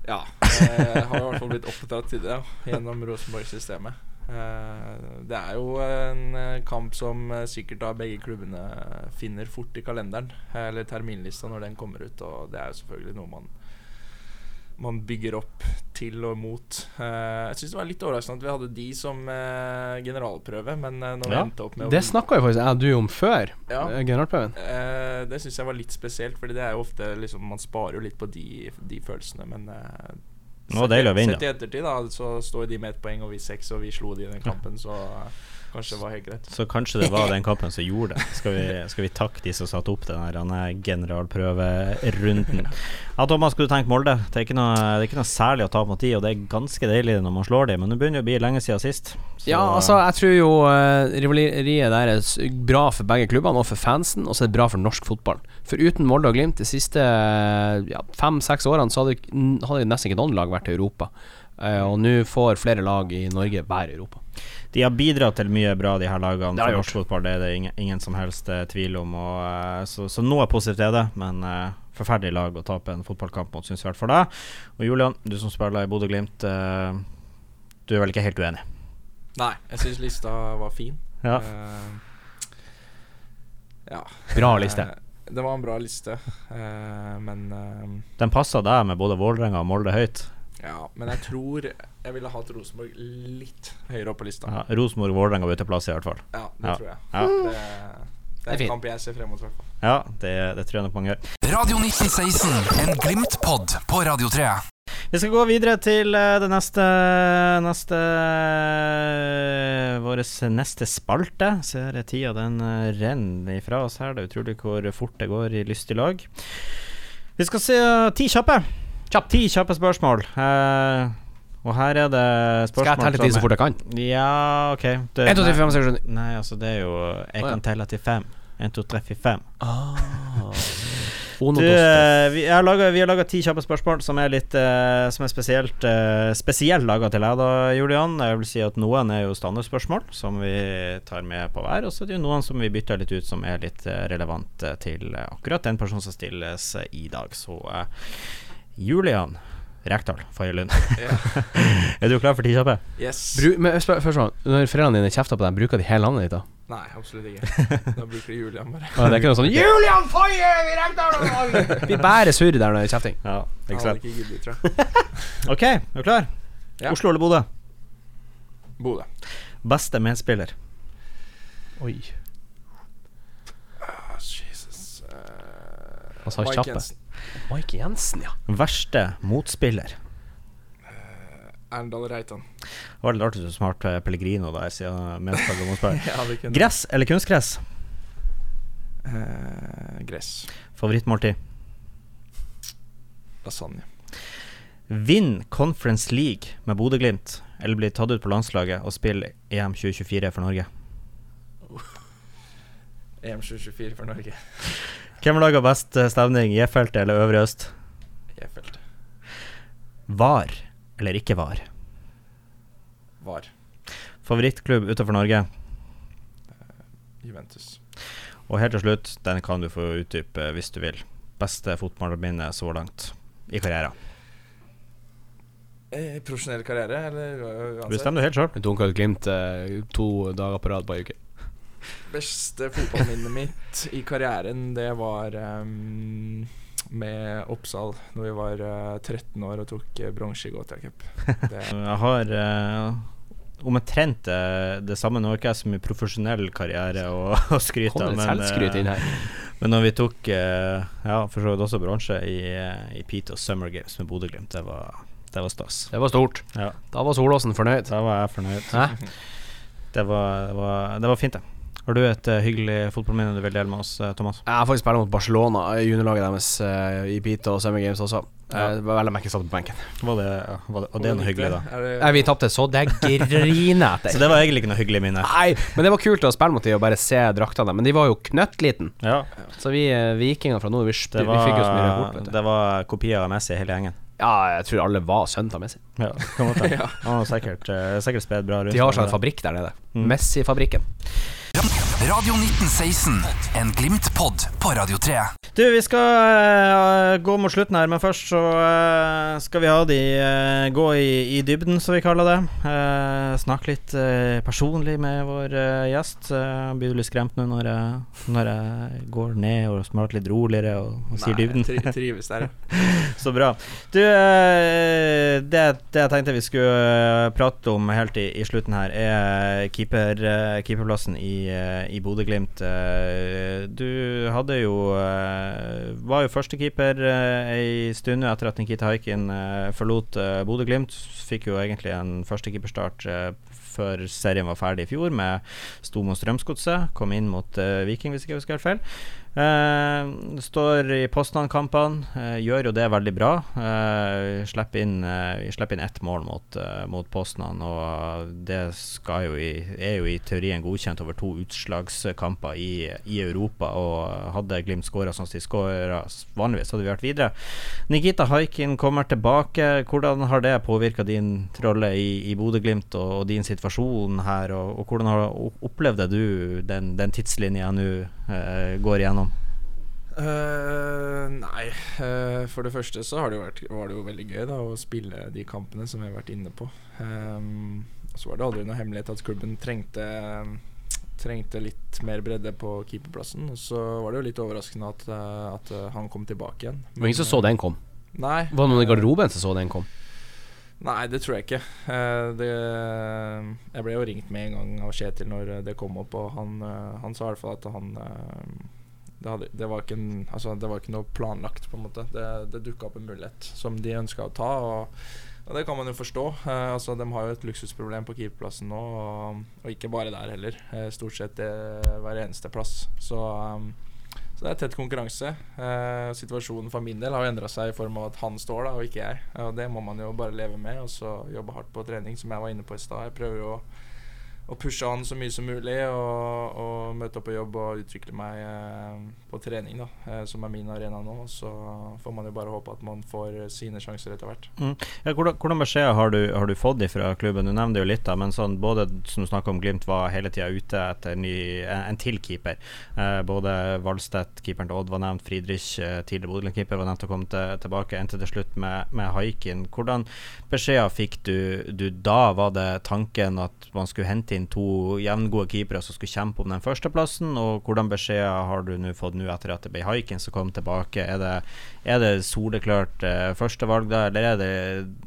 Ja. Jeg har i hvert fall blitt oppdratt til det gjennom Rosenborg-systemet. Eh, Det er jo en eh, kamp som eh, sikkert da begge klubbene finner fort i kalenderen, eller terminlista når den kommer ut, og det er jo selvfølgelig noe man man bygger opp til og mot. Jeg syns det var litt overraskende at vi hadde de som generalprøve, men når vi Ja, endte opp med Det snakka jo faktisk jeg og du om før Ja. generalprøven. Det syns jeg var litt spesielt, Fordi det er jo ofte liksom, Man sparer jo litt på de, de følelsene, men var deilig å vinne. Sett i ettertid, da, så står de med ett poeng, og vi seks, og vi slo de i den kampen, så kanskje det var helt greit. Så kanskje det var den kampen som gjorde det. Skal vi, skal vi takke de som satte opp den generalprøverunden. Ja, Thomas, skulle du tenke Molde? Det er, ikke noe, det er ikke noe særlig å ta mot de, og det er ganske deilig når man slår de, men det begynner jo å bli lenge siden sist. Så- Ja, altså, jeg tror jo uh, rivaleriet der er bra for begge klubbene, og for fansen, og så er det bra for norsk fotball. For uten Molde og Glimt de siste eh, ja, fem-seks årene, så hadde, hadde nesten ikke noen lag vært i Europa. Eh, og nå får flere lag i Norge være i Europa. De har bidratt til mye bra, de her lagene. Det For norsk fotball det er det ingen, ingen som helst eh, tvil om. Og, eh, så, så noe positivt er det, men uh, forferdelig lag å tape en fotballkamp mot, syns i hvert fall deg. Og Julian, du som spiller i Bodø-Glimt, uh, du er vel ikke helt uenig? Nei, jeg syns lista var fin. Ja. Uh, ja. Bra liste. Det var en bra liste, eh, men Den passa deg med både Vålerenga og Molde høyt. Ja, men jeg tror jeg ville hatt Rosenborg litt høyere opp på lista. Ja, Rosenborg og Vålerenga var ute plass, i hvert fall. Ja, det Ja. tror jeg. Ja. Det, det er en kamp jeg ser frem mot, i hvert fall. Ja, det, det tror jeg nok mange gjør. Radio 1916, en Glimt-pod på Radio 3. Vi skal gå videre til eh, det neste Neste Vår neste spalte. Ser jeg tida den eh, renner ifra oss her. Det er utrolig hvor fort det går i lystig lag. Vi skal se eh, ti kjappe. Ti kjappe spørsmål. Uh, og her er det spørsmål Skal jeg telle til så fort jeg kan? Ja, OK. Det, 1, 2, 3, 4, 5, 6, 7, 9. Nei, altså, det er jo Jeg kan telle til fem. 1, 2, 3, 4, 5. Du, eh, vi, har laget, vi har laga ti kjappe spørsmål som er litt uh, Som er spesielt uh, Spesielt laga til deg, da, Julian. Jeg vil si at noen er jo standardspørsmål som vi tar med på hver. Og så er det jo noen som vi bytter litt ut, som er litt relevant til akkurat den personen som stilles i dag. Så eh, Julian Rekdal Fagerlund. Ja. er du klar for ti? Yes. Bru, men spør, først sånn, Når foreldrene dine kjefter på deg, bruker de hele navnet ditt da? Nei, absolutt ikke. Da bruker de Julian bare. ah, det er ikke noe sånn 'Julian Faye i Rekdal!' Vi bærer surr der når det er kjefting. Ja, ikke sant. Ikke giddet, tror jeg. ok, er du klar? Ja. Oslo eller Bodø? Bodø. Beste medspiller? Oi. Oh, Jesus uh, Han sa kjappe. Mike Jensen, ja. Verste motspiller. Erndal Reitan. Det var litt artig du smarte Pellegrino der, siden og motspiller. Gress eller kunstgress? Eh, gress. Favorittmåltid? Lasagne. Vinn Conference League med Bodø-Glimt, eller bli tatt ut på landslaget og spille EM 2024 for Norge? EM 2024 for Norge. Hvem lager best stemning, stevning, J-feltet eller Øvre Øst? J-feltet. Var eller ikke var? Var. Favorittklubb utenfor Norge? Juventus. Og helt til slutt, den kan du få utdype hvis du vil. Beste fotballminne så langt i karrieren. Eh, profesjonell karriere, eller uansett? Bestem du helt sjøl. Du dunka ut Glimt eh, to dager på rad på ei uke. Beste fotballminnet mitt i karrieren, det var um, med Oppsal Når vi var uh, 13 år og tok uh, bronse i Gotia Cup. Jeg har uh, omtrent det, det samme. Nå har ikke jeg så mye profesjonell karriere å, å skryte av, men, eh, men når vi tok eh, Ja, for så vidt også bronse i, eh, i og Summer Games med Bodø-Glimt, det var, det var stas. Det var stort. Ja, Da var Solåsen fornøyd. da var jeg fornøyd. Det var, det var, det var fint, det. Har du et eh, hyggelig fotballminne du vil dele med oss, eh, Thomas? Jeg har faktisk spilt mot Barcelona, i juniorlaget deres, eh, i Pita og Summer Games også. Ja. Det var veldig merkelig satt på benken. Var det, var det, og det er noe hyggelig, da. Det, Nei, vi tapte så det griner etter. Så det var egentlig ikke noe hyggelig minne. Nei, men det var kult å spille mot de og bare se draktene. Men de var jo knøttliten. Ja, Så vi eh, vikinger fra nord, vi, det vi fikk jo så mye var, rapport. Det var kopier av Messi hele gjengen. Ja, jeg tror alle var sønnen av Messi. Ja, kan godt hende. Han har sikkert, eh, sikkert spedd bra rundt. De har seg en fabrikk der nede. Mm. Messi-fabrikken. Radio 1916, en Glimt-pod på Radio 3. Du, vi skal uh, gå mot slutten her, men først så uh, skal vi ha de uh, gå i, i dybden, som vi kaller det. Uh, snakke litt personlig med vår gjest. Uh, jeg blir du litt skremt nå når jeg, når jeg går ned og smaker litt roligere og, og sier Nei, dybden? tri trives der. Så bra. Du, det, det jeg tenkte vi skulle prate om helt i, i slutten her, er keeper, keeperplassen i, i Bodø-Glimt. Eh, Du hadde jo eh, Var jo førstekeeper uh, ei stund etter at Nikita Haikin eh, forlot eh, Bodø-Glimt. Fikk jo egentlig en førstekeeperstart før serien var ferdig i fjor, med sto mot Strømsgodset. Kom inn mot eh, Viking, hvis ikke jeg husker helt feil. Eh, står i Poznan-kampene, eh, gjør jo det veldig bra. Uh, slipper inn, slipper inn ett mål mot, uh, mot Poznan, og det jo i, er jo i teorien godkjent over to utslagskamper i, i Europa. Og hadde Glimt skåra sånn som de skåra vanligvis, hadde vi vært videre. Nikita Haikin kommer tilbake. Hvordan har det påvirka din rolle i, i Bodø-Glimt og, og din situasjon her, og, og hvordan har, opplevde du den, den tidslinja nå går igjennom? Uh, nei, uh, for det første så har det jo vært, var det jo veldig gøy da å spille de kampene som vi har vært inne på. Um, så var det aldri noe hemmelighet at klubben trengte Trengte litt mer bredde på keeperplassen. Og så var det jo litt overraskende at, eh, at eh, han kom tilbake igjen. Det var ingen som så den kom. Nei. Var det noen i garderoben som så den kom? Nei, det tror jeg ikke. Eh, det, jeg ble jo ringt med en gang av Kjetil når det kom opp, og han, eh, han sa i hvert fall at han eh, det, hadde, det, var ikke en, altså, det var ikke noe planlagt, på en måte. Det, det dukka opp en mulighet som de ønska å ta, og, og det kan man jo forstå. Eh, altså, de har jo et luksusproblem på keeperplassen nå, og, og ikke bare der heller. Eh, stort sett hver eneste plass. Så um, så det er tett konkurranse. Eh, situasjonen for min del har jo endra seg i form av at han står da, og ikke jeg. Og det må man jo bare leve med, og så jobbe hardt på trening, som jeg var inne på i stad. Jeg prøver jo å, å pushe han så mye som mulig, og, og møte opp på jobb og utvikle meg eh, på trening, da, eh, som er min arena nå. Så får man jo bare håpe at man får sine sjanser etter hvert. Ja, hvordan, hvordan beskjeder har har du fått fra klubben? Du nevnte jo litt, da, men sånn, både som du snakka om, Glimt var hele tida ute etter ny, en, en til keeper. Eh, både Valstedt, keeperen til Odd var nevnt, Friedrich, eh, tidligere Bodø-keeper, var nevnt å komme til, tilbake. Endte til slutt med, med Haikin. Hvordan beskjeder fikk du, du da? Var det tanken at man skulle hente inn to jevngode keepere som skulle kjempe om den førsteplassen? Og hvordan beskjeder har du nå fått nå etter at det ble Haikin som kom tilbake? Er det, er det soleklart eh, førstevalg da, eller er det,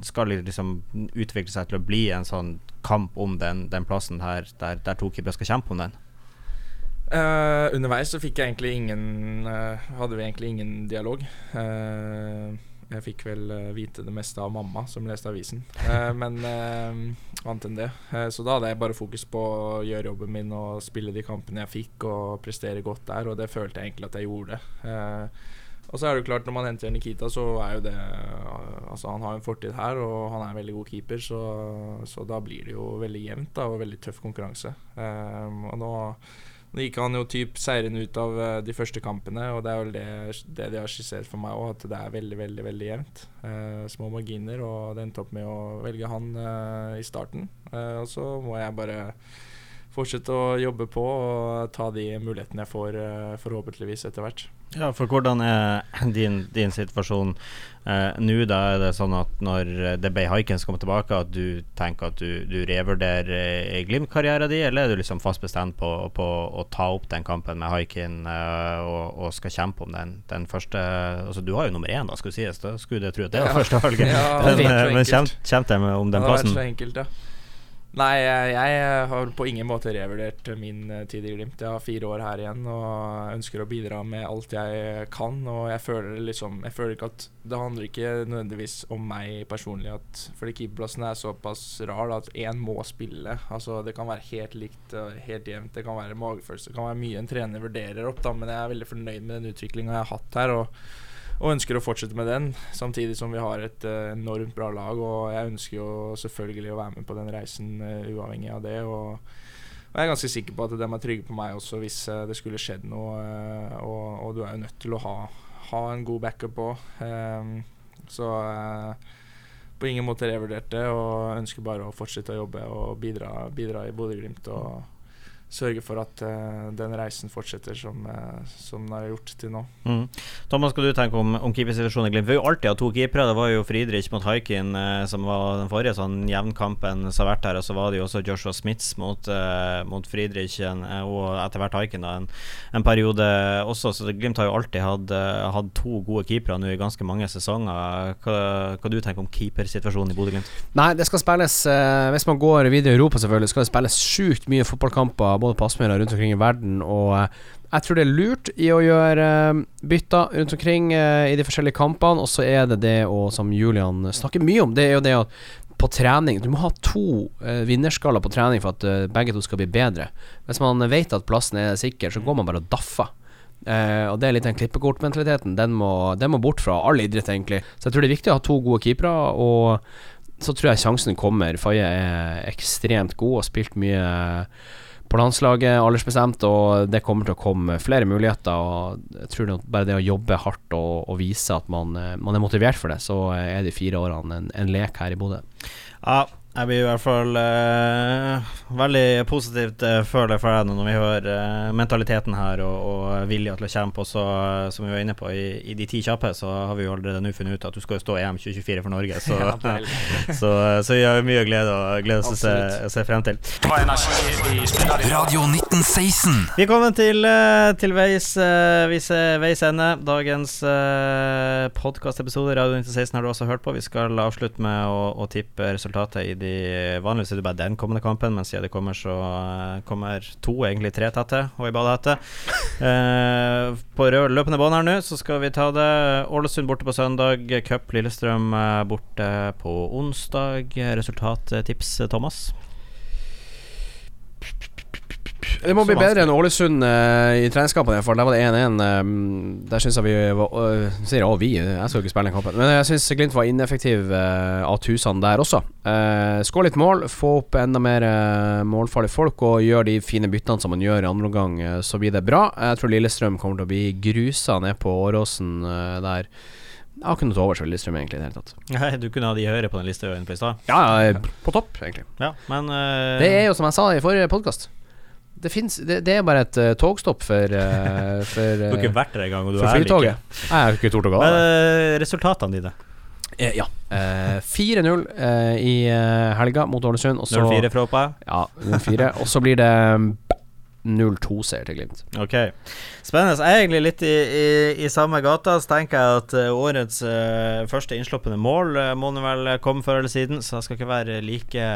skal det liksom utvikle seg til å bli en sånn kamp om den, den plassen her, der, der to keepere skal kjempe om den? Uh, underveis så fikk jeg egentlig ingen uh, Hadde vi egentlig ingen dialog. Eh, jeg fikk vel eh, vite det meste av mamma, som leste avisen. Eh, men eh, annet enn det. Så da hadde jeg bare fokus på å gjøre jobben min og spille de kampene jeg fikk, og prestere godt der, og det følte jeg egentlig at jeg gjorde. Og så er det jo klart, når man henter Nikita, så er jo det Altså, han har en fortid her, og han er en veldig god keeper, så, så da blir det jo veldig jevnt da, og veldig tøff konkurranse. Og nå nå gikk han jo typ seirende ut av eh, de første kampene, og det er vel det, det de har skissert for meg òg, at det er veldig, veldig veldig jevnt. Eh, små marginer, og det endte opp med å velge han eh, i starten. Eh, og så må jeg bare fortsette å jobbe på og ta de mulighetene jeg får, eh, forhåpentligvis etter hvert. Ja, for hvordan er din, din situasjon eh, nå? Da er det sånn at når det ble haiken som tilbake, at du tenker at du, du revurderer eh, Glimt-karrieren din, eller er du liksom fast bestemt på, på å ta opp den kampen med haiken eh, og, og, skal kjempe om den, den første Altså, du har jo nummer én, da, skal sies. Da skulle du tro at det var Ja. første valget. Ja, men så men kjem- kjempe om den det har vært så enkelt, ja. Nei, jeg, jeg har på ingen måte revurdert min eh, tid i Glimt. Jeg har fire år her igjen og ønsker å bidra med alt jeg kan. Og jeg føler liksom Jeg føler ikke at Det handler ikke nødvendigvis om meg personlig. At, fordi keeperplassen er såpass rar at én må spille. Altså Det kan være helt likt og helt jevnt. Det kan være magefølelse. Det kan være mye en trener vurderer opp, da men jeg er veldig fornøyd med den utviklinga jeg har hatt her. Og og ønsker å fortsette med den, samtidig som vi har et eh, enormt bra lag. Og jeg ønsker jo selvfølgelig å være med på den reisen eh, uavhengig av det. Og, jeg er ganske sikker på at de er trygge på meg også hvis eh, det skulle skjedd noe. og, og du er jo nødt til å ha, ha en god backup òg. så eh, på ingen måte revurdert det, og ønsker bare å fortsette å jobbe og bidra, bidra i Bodø-Glimt. Og sørge for at uh, den reisen fortsetter som, uh, som den har gjort til nå. Mm. Thomas, hva du tenker om, om keepersituasjonen i Glimt? Vi har jo alltid hatt to keepere. Det var jo Friedrich mot Haikin uh, som var den forrige sånn jevnkampen som har vært her. Og så var det jo også Joshua Smiths mot, mot Friedrich en, og etter hvert Haikin da, en, en periode også. Så Glimt har jo alltid hatt, hatt to gode keepere nå i ganske mange sesonger. Hva, hva du tenker om keepersituasjonen i Bodø-Glimt? Nei, det skal spilles Hvis man går videre i Europa, selvfølgelig, skal det spilles sjukt mye fotballkamper både på rundt omkring i verden. Og eh, jeg tror det er lurt i å gjøre eh, bytter rundt omkring eh, i de forskjellige kampene. Og så er det det å, som Julian snakker mye om, det er jo det at på trening Du må ha to vinnerskaller på trening for at begge to skal bli bedre. Hvis man vet at plassen er sikker, så går man bare og daffer. Uh, og det er litt den klippekortmentaliteten. Den den må bort fra all idrett, egentlig. Så jeg tror det er viktig å ha to gode keepere, og så tror jeg sjansen kommer. Faye er ekstremt god og har spilt mye på landslaget, aldersbestemt, og det kommer til å komme flere muligheter. Og jeg tror det, bare det å jobbe hardt og, og vise at man, eh, man er motivert for det, så er de fire årene en, en lek her i Bodø. Ja, jeg blir i hvert fall uh, veldig positivt uh, føler for deg når vi hører uh, mentaliteten her og, og vilja til å kjempe. Og så, uh, som vi var inne på, i, i de ti kjappe så har vi jo allerede nå funnet ut at du skal jo stå EM 2024 for Norge. Så, Ja, så, så vi har mye glede og glede oss å se, frem til. Radio 1916. Vi er kommet til, eh, til veis, Vi veis, veis ende. Dagens uh, podkastepisode Radio 1916 har du også hørt på. Vi skal avslutte med å, å tippe resultatet i de Vanligvis er det bare den kommende kampen, men siden det kommer, så eh, kommer to, egentlig tre tette, og i badehette. Eh, på rød løpende bånd her nå, så skal vi ta det. Ålesund borte på søndag. Cup Lillestrøm eh, borte på onsdag. Resultattips, Thomas? Det må bli bedre enn Ålesund uh, i treningskampen, for der var det 1-1. Um, der syns jeg vi var uh, Sier «Å, vi, jeg skal jo ikke spille den kampen. Men jeg syns Glimt var ineffektiv uh, av tusene der også. Uh, Skår litt mål, få opp enda mer uh, målfarlige folk og gjør de fine byttene som man gjør i andre omgang, uh, så blir det bra. Jeg tror Lillestrøm kommer til å bli grusa ned på Åråsen eh, der. Jeg har ikke noe til overs for Lillestrøm, egentlig, i det hele tatt. Nei, du kunne ha de høyere på den lista. Ja, ja, på topp, egentlig. Ja, men eh, Det er jo som jeg sa i forrige podkast. Det, finnes- det, det er bare et uh, togstopp for, uh, for, Du har ikke vært der engang, og du er flytoget. like. Jeg har ikke tort å gå Men av. resultatene dine? Eh, ja. Eh, 4-0 eh, i helga mot Ålesund. 0-4 fra Åpa. Ja, 0-4. Og så blir det 0-2-seier til Glimt. Ok, spennende. Jeg er egentlig litt i, i, i samme gata. Så tenker jeg at eh, årets uh, første innsluppende mål uh, må vel komme før eller siden, så jeg skal ikke være like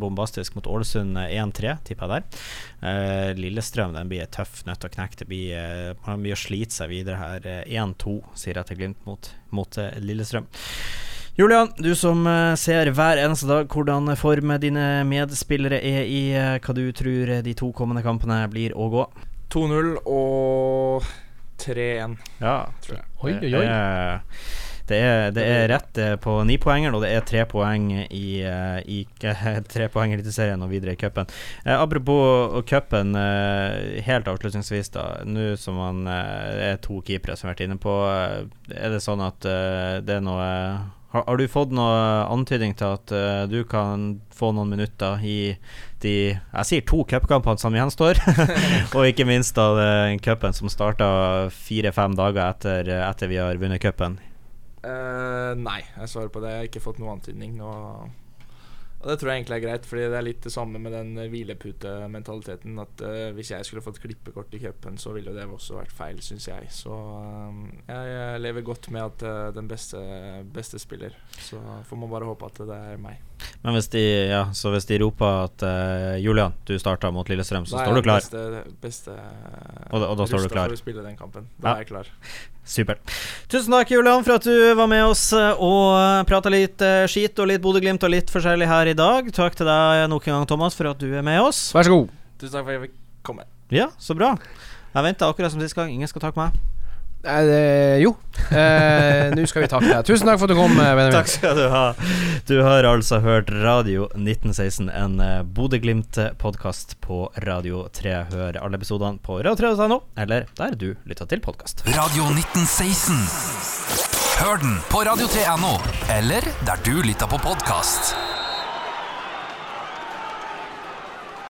bombastisk mot Ålesund eh, 1-3, tipper jeg der. Uh, Lillestrøm den blir tøff nødt til å knekke. Det blir, uh, man å slite seg videre her. Eh, 1-2 sier jeg til Glimt mot, mot Lillestrøm. Julian, du som eh, ser hver eneste dag hvordan form dine medspillere er i, eh, hva du tror de to kommende kampene blir å gå? 2-0 og 3-1, Ja, tror jeg. Oi, oi, oi. Det er, det er rett eh, på nipoengeren, og det er tre poeng i, i Tre poeng i Eliteserien og videre i cupen. Eh, apropos cupen, eh, helt avslutningsvis, da. Nå som man eh, er to keepere som har vært inne på, er det sånn at eh, det er noe har, har du fått noe antydning til at uh, du kan få noen minutter i de Jeg sier to cupkampene som gjenstår, og ikke minst da den cupen som starta fire-fem dager etter, etter vi har vunnet cupen. Uh, nei, jeg svarer på det. Jeg har ikke fått noen antydning. Og, og det tror jeg egentlig er greit, Fordi det er litt det samme med den eh, hvileputementaliteten. At uh, hvis jeg skulle fått klippekort i cupen, så ville det også vært feil, syns jeg. Så jeg, jeg lever godt med at uh, den beste, beste spiller. Så får man bare håpe at det er meg. Men hvis de, ja, så hvis de roper at uh, Julian, du starta mot Lillestrøm, så Da står du klar? Beste, beste Og da- og da står du klar? for å spille den kampen. Ja. Er jeg klar. Supert. Tusen takk, Julian, for at du var med oss eh, og prata litt eh, skit og litt Bodø-Glimt og litt forskjellig her i dag. Takk til deg nok en gang, Thomas, for at du er med oss. Vær så god. Tusen takk for at jeg fikk komme. Ja, så bra. Jeg venter akkurat som sist gang. Ingen skal takke meg. Eh, jo. Eh, Nå skal vi takke deg. Tusen takk for at du kom, eh, Benjamin. Takk skal du ha. Du har altså hørt Radio 1916, en eh, Bodø-Glimt-podkast på Radio 3. Hør alle episodene på radio3.no, eller der du lytter til podkast. Radio 1916. Hør den på radio3.no, eller der du lytter på podkast.